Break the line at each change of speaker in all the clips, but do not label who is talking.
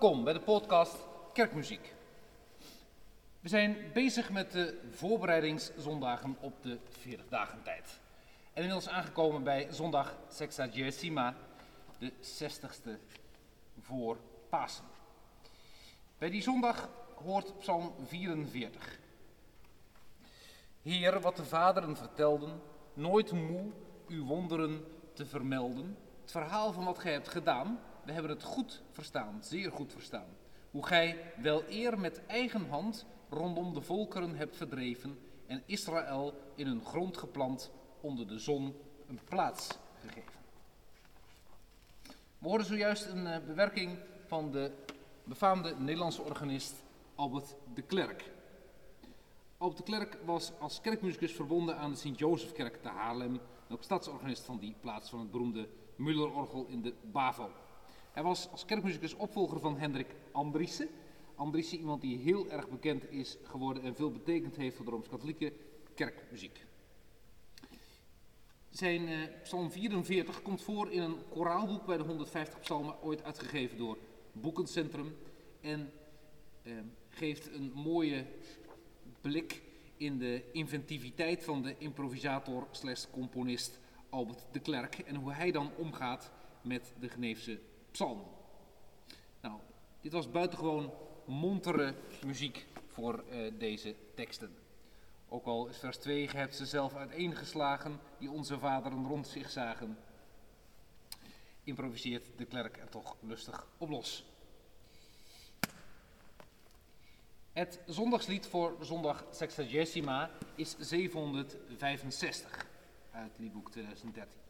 Welkom bij de podcast Kerkmuziek. We zijn bezig met de voorbereidingszondagen op de 40 dagen tijd. En inmiddels aangekomen bij zondag Sexagesima, de 60ste voor Pasen. Bij die zondag hoort Psalm 44. Heer, wat de vaderen vertelden, nooit moe uw wonderen te vermelden. Het verhaal van wat gij hebt gedaan, we hebben het goed verstaan, zeer goed verstaan. Hoe gij wel eer met eigen hand rondom de volkeren hebt verdreven en Israël in hun grond geplant onder de zon een plaats gegeven. We hoorden zojuist een eh, bewerking van de befaamde Nederlandse organist Albert de Klerk. Albert de Klerk was als kerkmuzikus verbonden aan de Sint-Jozefkerk te Haarlem en ook stadsorganist van die plaats van het beroemde Mullerorgel in de Bavo. Hij was als kerkmuzikus opvolger van Hendrik Andriessen. Andriessen, iemand die heel erg bekend is geworden en veel betekend heeft voor de Rooms-Katholieke kerkmuziek. Zijn eh, psalm 44 komt voor in een koraalboek bij de 150 psalmen, ooit uitgegeven door Boekencentrum. En eh, geeft een mooie blik in de inventiviteit van de improvisator slash componist Albert de Klerk. En hoe hij dan omgaat met de Geneefse Nou, dit was buitengewoon montere muziek voor uh, deze teksten. Ook al is vers 2, ge hebt ze zelf uiteengeslagen, die onze vaderen rond zich zagen. Improviseert de klerk er toch lustig op los. Het zondagslied voor zondag Sexagesima is 765 uit liedboek 2013.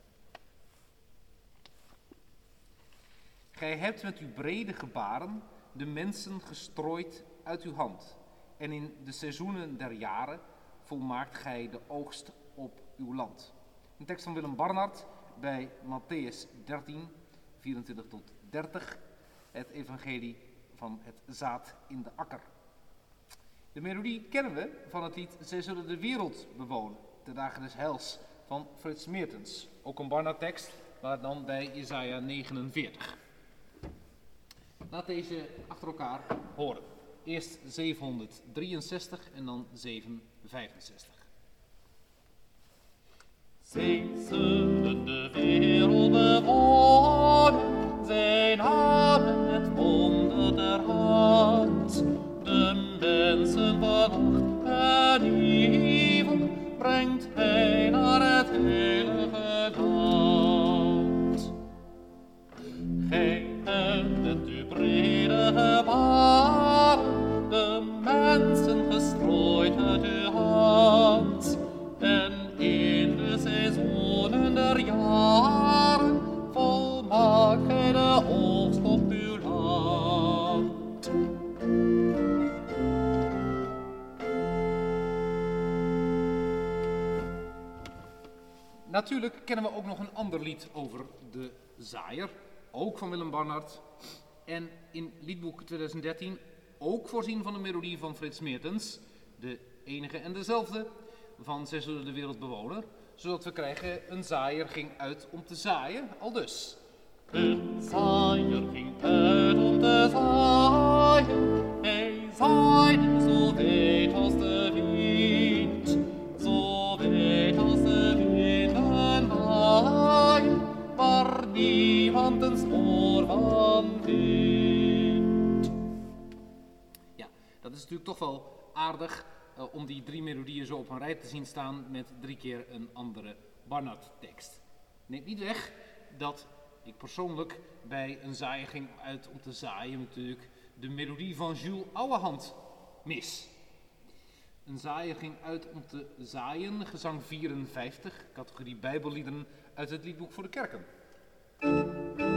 Gij hebt met uw brede gebaren de mensen gestrooid uit uw hand. En in de seizoenen der jaren volmaakt gij de oogst op uw land. Een tekst van Willem Barnard bij Matthäus 13, 24 tot 30. Het evangelie van het zaad in de akker. De melodie kennen we van het lied Zij zullen de wereld bewonen, de dagen des heils, van Frits Meertens. Ook een Barnard tekst, maar dan bij Jesaja 49. Laat deze achter elkaar horen. Eerst 763 en dan 765.
Zij zullen de wereld bewonen,
Natuurlijk kennen we ook nog een ander lied over de zaaier, ook van Willem Barnard. En in liedboek 2013 ook voorzien van een melodie van Frits Meertens, de enige en dezelfde van zullen de wereld bewonen. Zodat we krijgen, een zaaier ging uit om te zaaien, al dus.
Een zaaier ging uit om te zaaien. Hij zaaide zo niemand een spoor van.
Ja, dat is natuurlijk toch wel aardig eh, om die drie melodieën zo op een rij te zien staan met drie keer een andere Barnard-tekst. Neemt niet weg dat ik persoonlijk bij een zaaier ging uit om te zaaien natuurlijk de melodie van Jules Ouwehand mis. Een zaaier ging uit om te zaaien, gezang 54, categorie Bijbelliederen uit het liedboek voor de kerken.
Een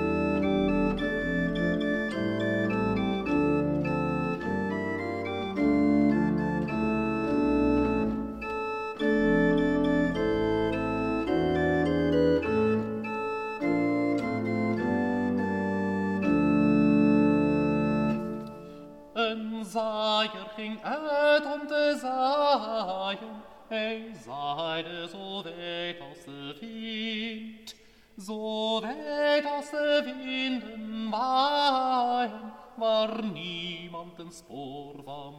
een spoor van.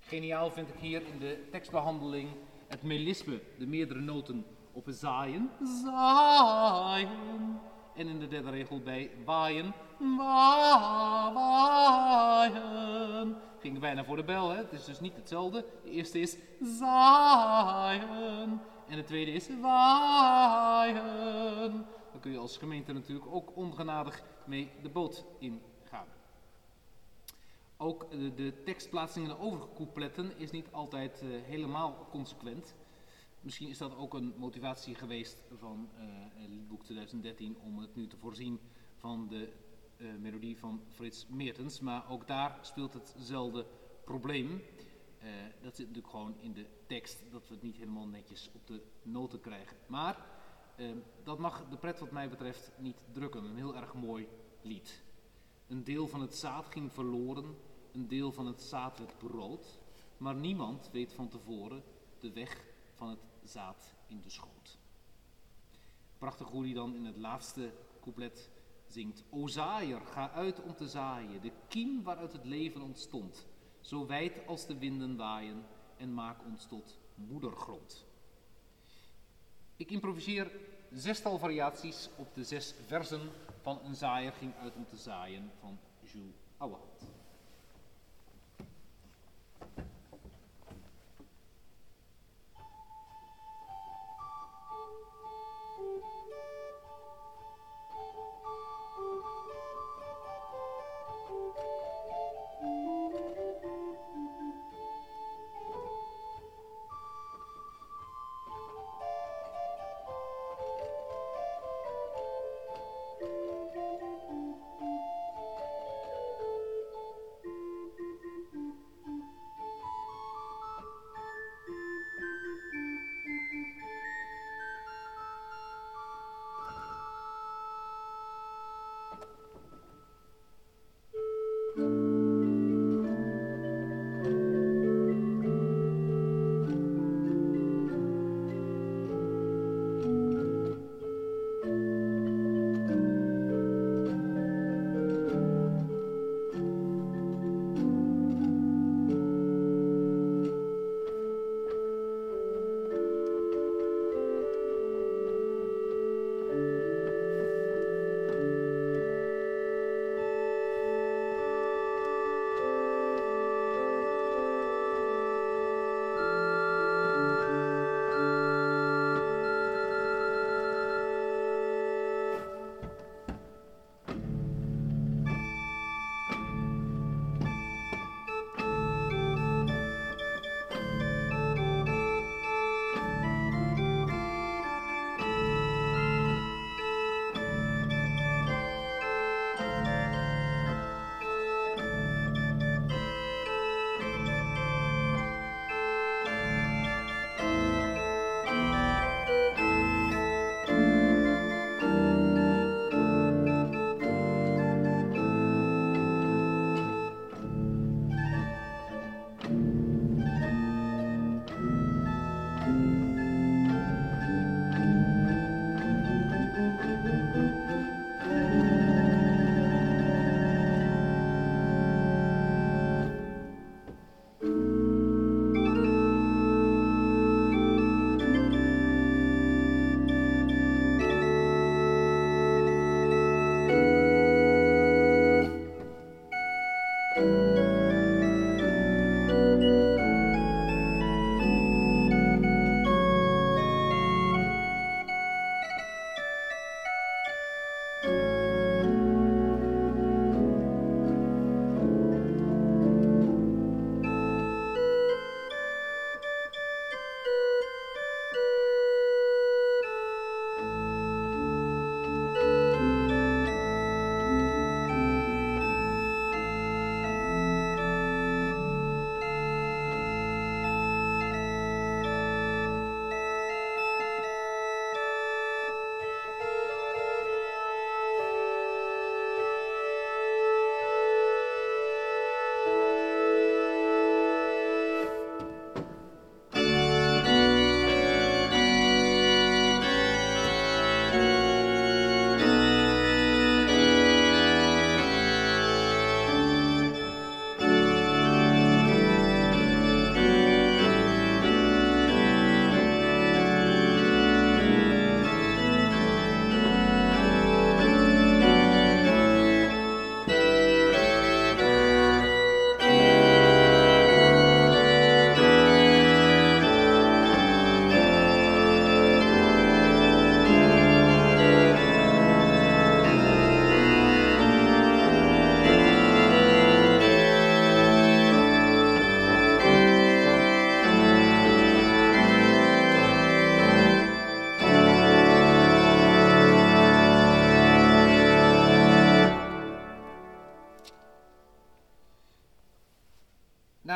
Geniaal vind ik hier in de tekstbehandeling het melisme, de meerdere noten op zaaien.
Zaaien,
En in de derde regel bij waaien
wa- waaien,
ging bijna voor de bel. Hè? Het is dus niet hetzelfde. De eerste is
zaaien,
en de tweede is.
waaien.
Dan kun je als gemeente natuurlijk ook ongenadig mee de boot ingaan. Ook de, de tekstplaatsing in de overige coupletten is niet altijd eh, helemaal consequent. Misschien is dat ook een motivatie geweest van het liedboek 2013 om het nu te voorzien van de eh, melodie van Frits Meertens. Maar ook daar speelt hetzelfde probleem. Eh, dat zit natuurlijk gewoon in de tekst, dat we het niet helemaal netjes op de noten krijgen. Maar eh, dat mag de pret wat mij betreft niet drukken. Een heel erg mooi lied. Een deel van het zaad ging verloren, een deel van het zaad werd brood. Maar niemand weet van tevoren de weg van het zaad in de schoot. Prachtig hoe hij dan in het laatste couplet zingt. O zaaier, ga uit om te zaaien, de kiem waaruit het leven ontstond. Zo wijd als de winden waaien en maak ons tot moedergrond. Ik improviseer zestal variaties op de zes versen van Een zaaier ging uit om te zaaien van Jules Ouwehand.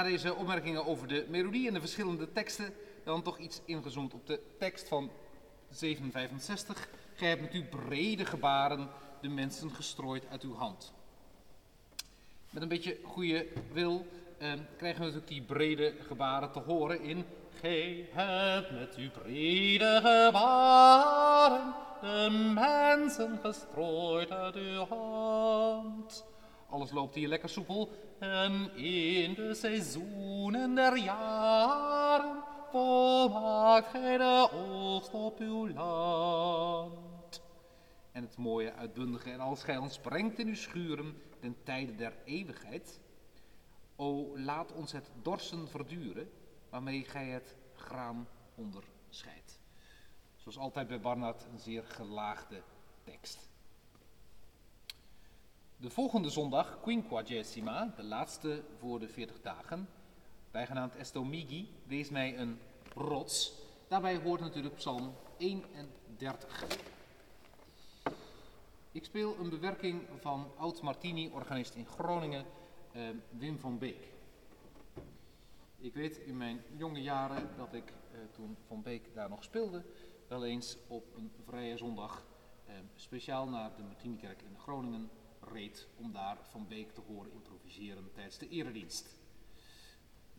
Deze opmerkingen over de melodie en de verschillende teksten, dan toch iets ingezoomd op de tekst van 765. Gij hebt met uw brede gebaren de mensen gestrooid uit uw hand. Met een beetje goede wil eh, krijgen we natuurlijk die brede gebaren te horen in
Gij hebt met uw brede gebaren de mensen gestrooid uit uw hand.
Alles loopt hier lekker soepel.
En in de seizoenen der jaren volmaakt gij de oogst op uw land.
En het mooie, uitbundige en als gij ons brengt in uw schuren ten tijde der eeuwigheid. O, laat ons het dorsen verduren, waarmee gij het graan onderscheidt. Zoals altijd bij Barnard een zeer gelaagde tekst. De volgende zondag, quinquagesima, de laatste voor de 40 dagen, bijgenaamd Estomigi, wees mij een rots. Daarbij hoort natuurlijk Psalm 31. Ik speel een bewerking van Oud Martini, organist in Groningen, eh, Wim van Beek. Ik weet in mijn jonge jaren dat ik eh, toen Van Beek daar nog speelde, wel eens op een vrije zondag eh, speciaal naar de Martinikerk in Groningen reed om daar Van Beek te horen improviseren tijdens de eredienst.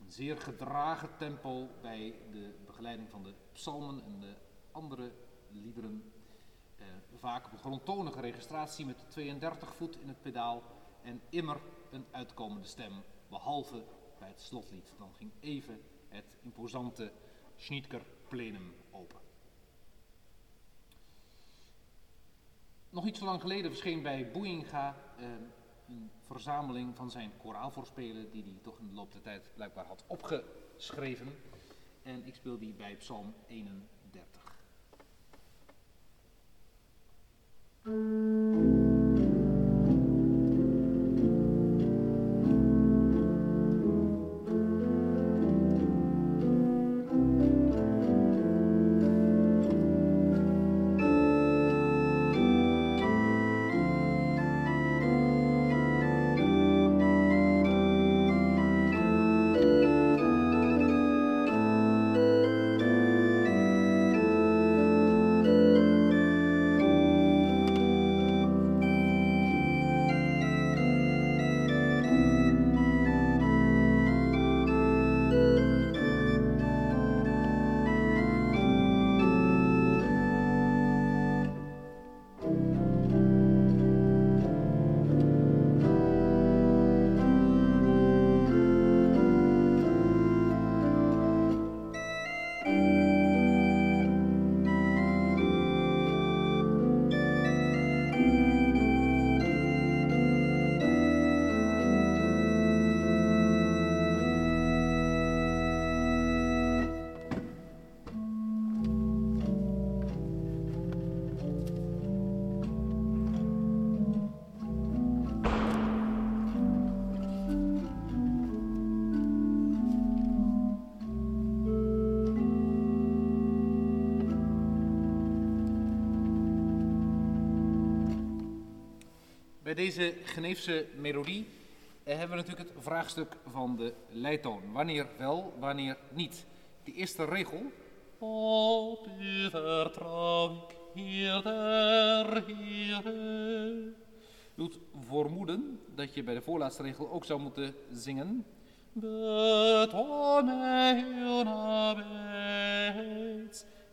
Een zeer gedragen tempo bij de begeleiding van de psalmen en de andere liederen. Eh, vaak op een grondtonige registratie met 32 voet in het pedaal en immer een uitkomende stem, behalve bij het slotlied. Dan ging even het imposante Schnitker plenum open. Nog niet zo lang geleden verscheen bij Boeinga eh, een verzameling van zijn koraalvoorspelen, die hij toch in de loop der tijd blijkbaar had opgeschreven. En ik speel die bij Psalm 31. Bij deze Geneefse melodie eh, hebben we natuurlijk het vraagstuk van de leitoon. Wanneer wel, wanneer niet. De eerste regel.
Op u vertrouw ik, Heeren.
doet vermoeden dat je bij de voorlaatste regel ook zou moeten zingen.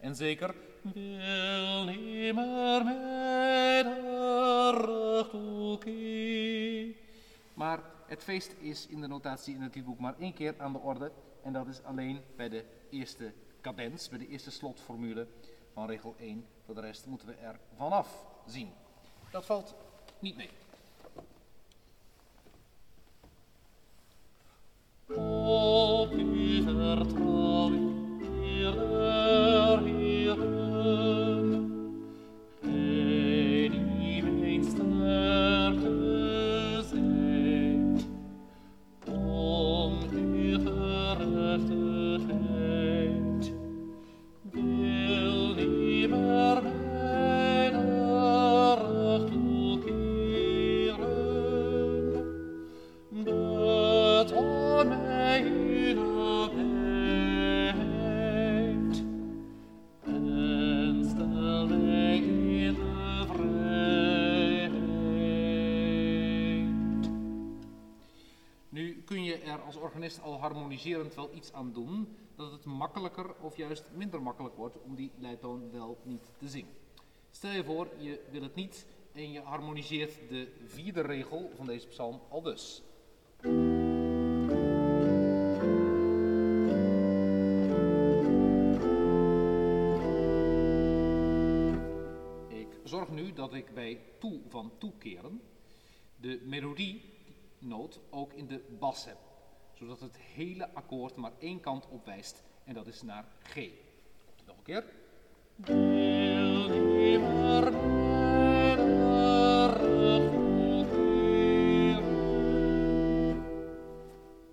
En zeker,
Wil nimmer mij terug toekeer.
maar het feest is in de notatie in het liedboek maar één keer aan de orde. En dat is alleen bij de eerste cadens, bij de eerste slotformule van regel 1. Voor de rest moeten we er vanaf zien. Dat valt niet mee.
Op
organist al harmoniserend wel iets aan doen dat het makkelijker of juist minder makkelijk wordt om die leidtoon wel niet te zingen. Stel je voor, je wil het niet en je harmoniseert de vierde regel van deze psalm al dus. Ik zorg nu dat ik bij toe van toekeren de melodienoot ook in de bas heb, zodat het hele akkoord maar één kant op wijst en dat is naar G. Komt het nog een keer?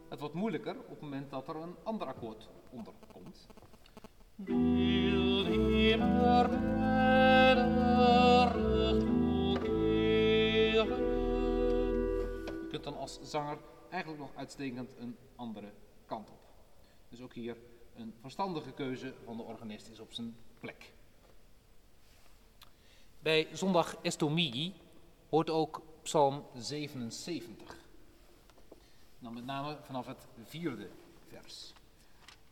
Het wordt moeilijker op het moment dat er een ander akkoord onder komt. Je kunt dan als zanger eigenlijk nog uitstekend een andere kant op. Dus ook hier een verstandige keuze van de organist is op zijn plek. Bij zondag Estomii hoort ook Psalm 77. Dan met name vanaf het vierde vers.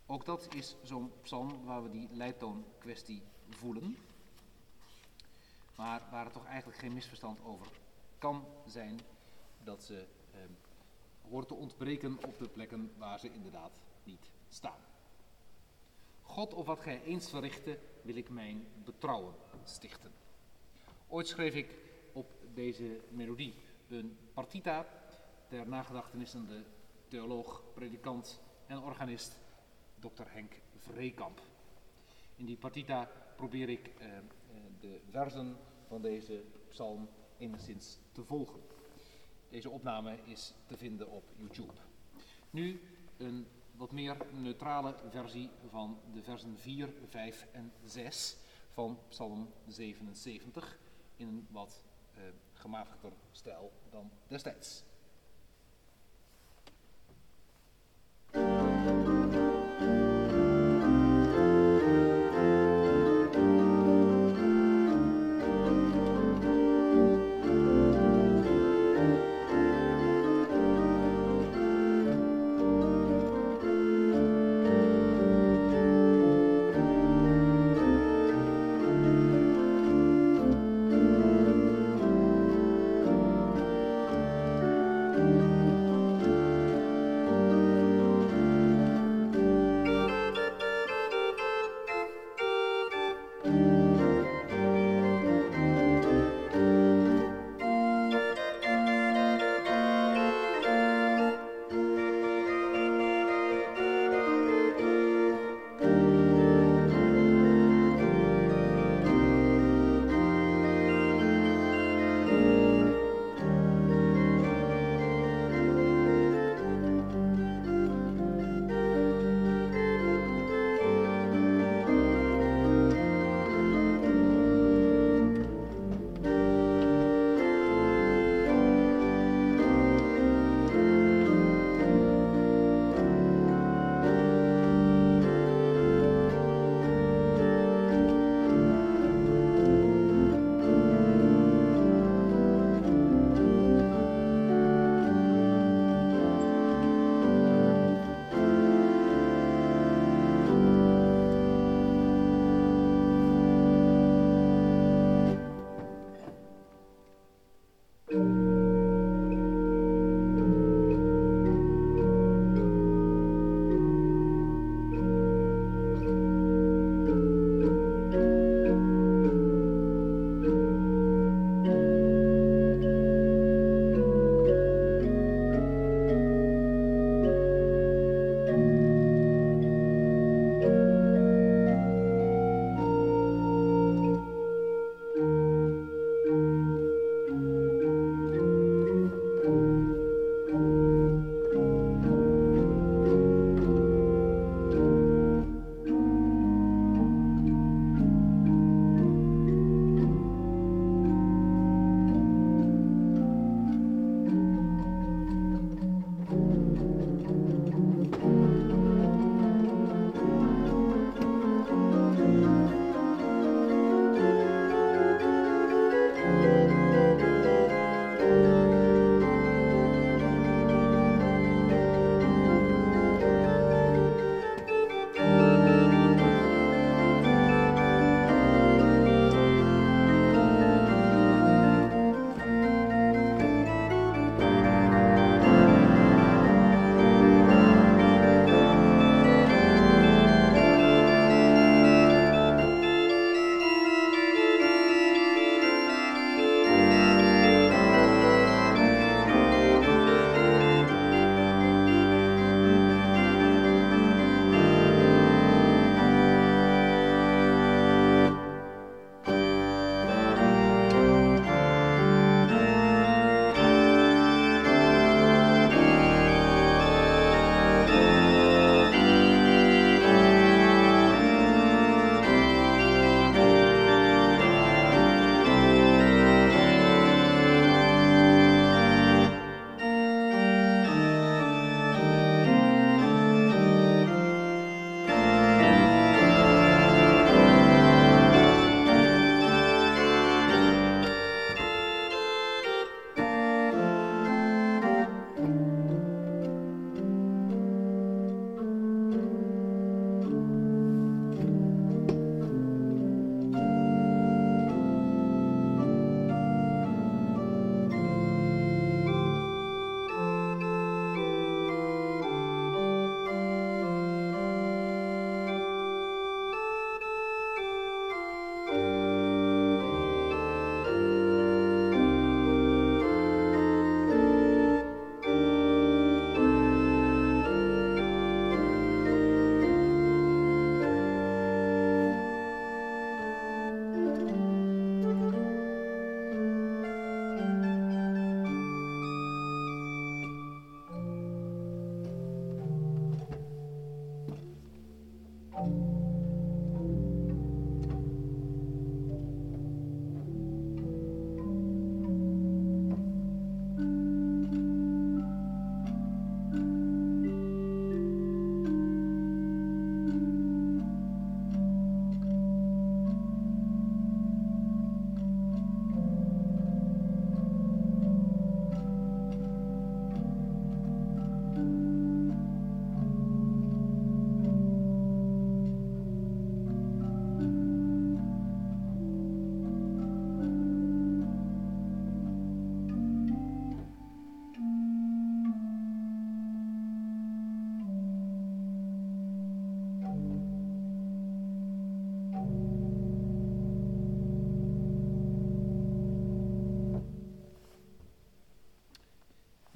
Ook dat is zo'n psalm waar we die leidtoon kwestie voelen. Maar waar er toch eigenlijk geen misverstand over kan zijn dat ze eh, hoort te ontbreken op de plekken waar ze inderdaad niet staan. God of wat gij eens verrichtte, wil ik mijn betrouwen stichten. Ooit schreef ik op deze melodie een partita ter nagedachtenis aan de theoloog, predikant en organist Dr. Henk Vreekamp. In die partita probeer ik eh, eh, de versen van deze psalm enigszins te volgen. Deze opname is te vinden op YouTube. Nu een wat meer neutrale versie van de versen 4, 5 en 6 van Psalm 77 in een wat eh, gematigder stijl dan destijds.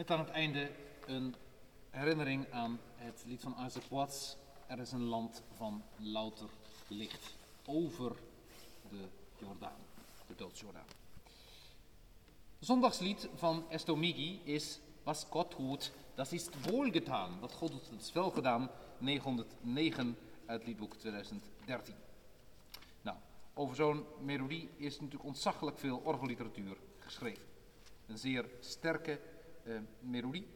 Aan het einde een herinnering aan het lied van Isaac Watts. Er is een land van louter licht over de Jordaan, de doodsjordaan. Zondagslied van Estomigi is Was God doet, dat is wohlgetaan. Wat God doet, dat is wel gedaan. 909 uit liedboek 2013. Nou, over zo'n melodie is natuurlijk ontzaglijk veel orgelliteratuur geschreven. Een zeer sterke eh, melodie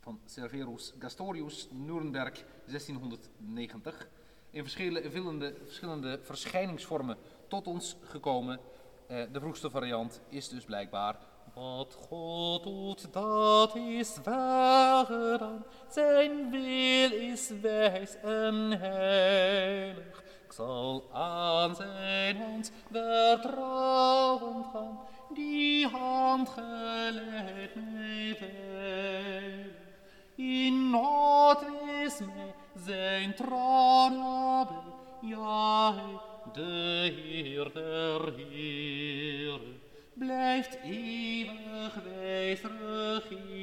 van Cerverus Gastorius, Nuremberg, 1690. In verschillende, verschillende verschijningsvormen tot ons gekomen. Eh, de vroegste variant is dus blijkbaar
Wat God doet, dat is dan. Zijn wil is wijs en heilig. Ik zal aan zijn hand vertrouwen gaan. Die hand geleidt mij. In nood is mij zijn trouw. Ja, de Heer der Heeren blijft eeuwig wijs regeren.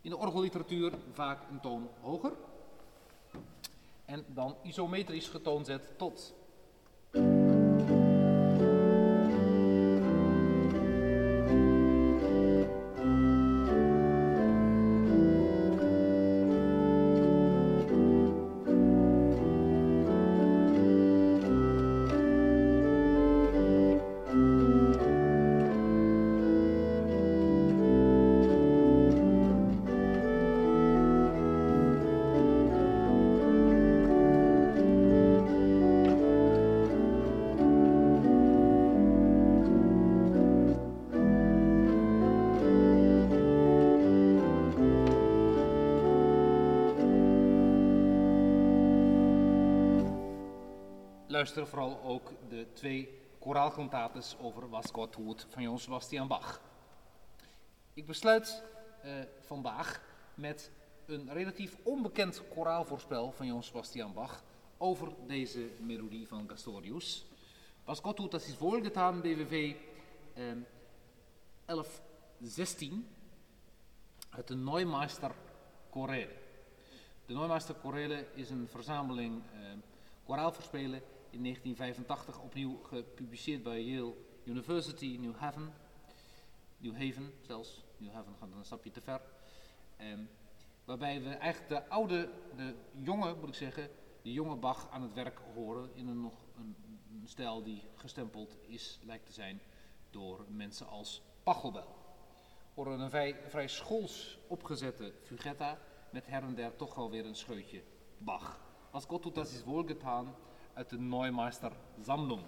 in de orgelliteratuur vaak een toon hoger. En dan isometrisch getoonzet tot. Luister vooral ook de twee koraalkantates over Was God doet van Johann Sebastian Bach. Ik besluit eh, vandaag met een relatief onbekend koraalvoorspel van Johann Sebastian Bach over deze melodie van Gastorius. Was doet, dat is voorgedaan, BWV eh, 1116 uit de Neumeister Chorale. De Neumeister Chorale is een verzameling eh, koraalvoorspelen in 1985 opnieuw gepubliceerd bij Yale University, New Haven. New Haven zelfs, New Haven gaat een stapje te ver. Ehm, waarbij we eigenlijk de oude, de jonge moet ik zeggen, de jonge Bach aan het werk horen in een nog een, stijl die gestempeld is, lijkt te zijn, door mensen als Pachelbel. Horen een vrij, vrij schools opgezette fugetta met her en der toch wel weer een scheutje Bach. Als God doet, dat is wohlgetaan uit de Neumeister Sammlung.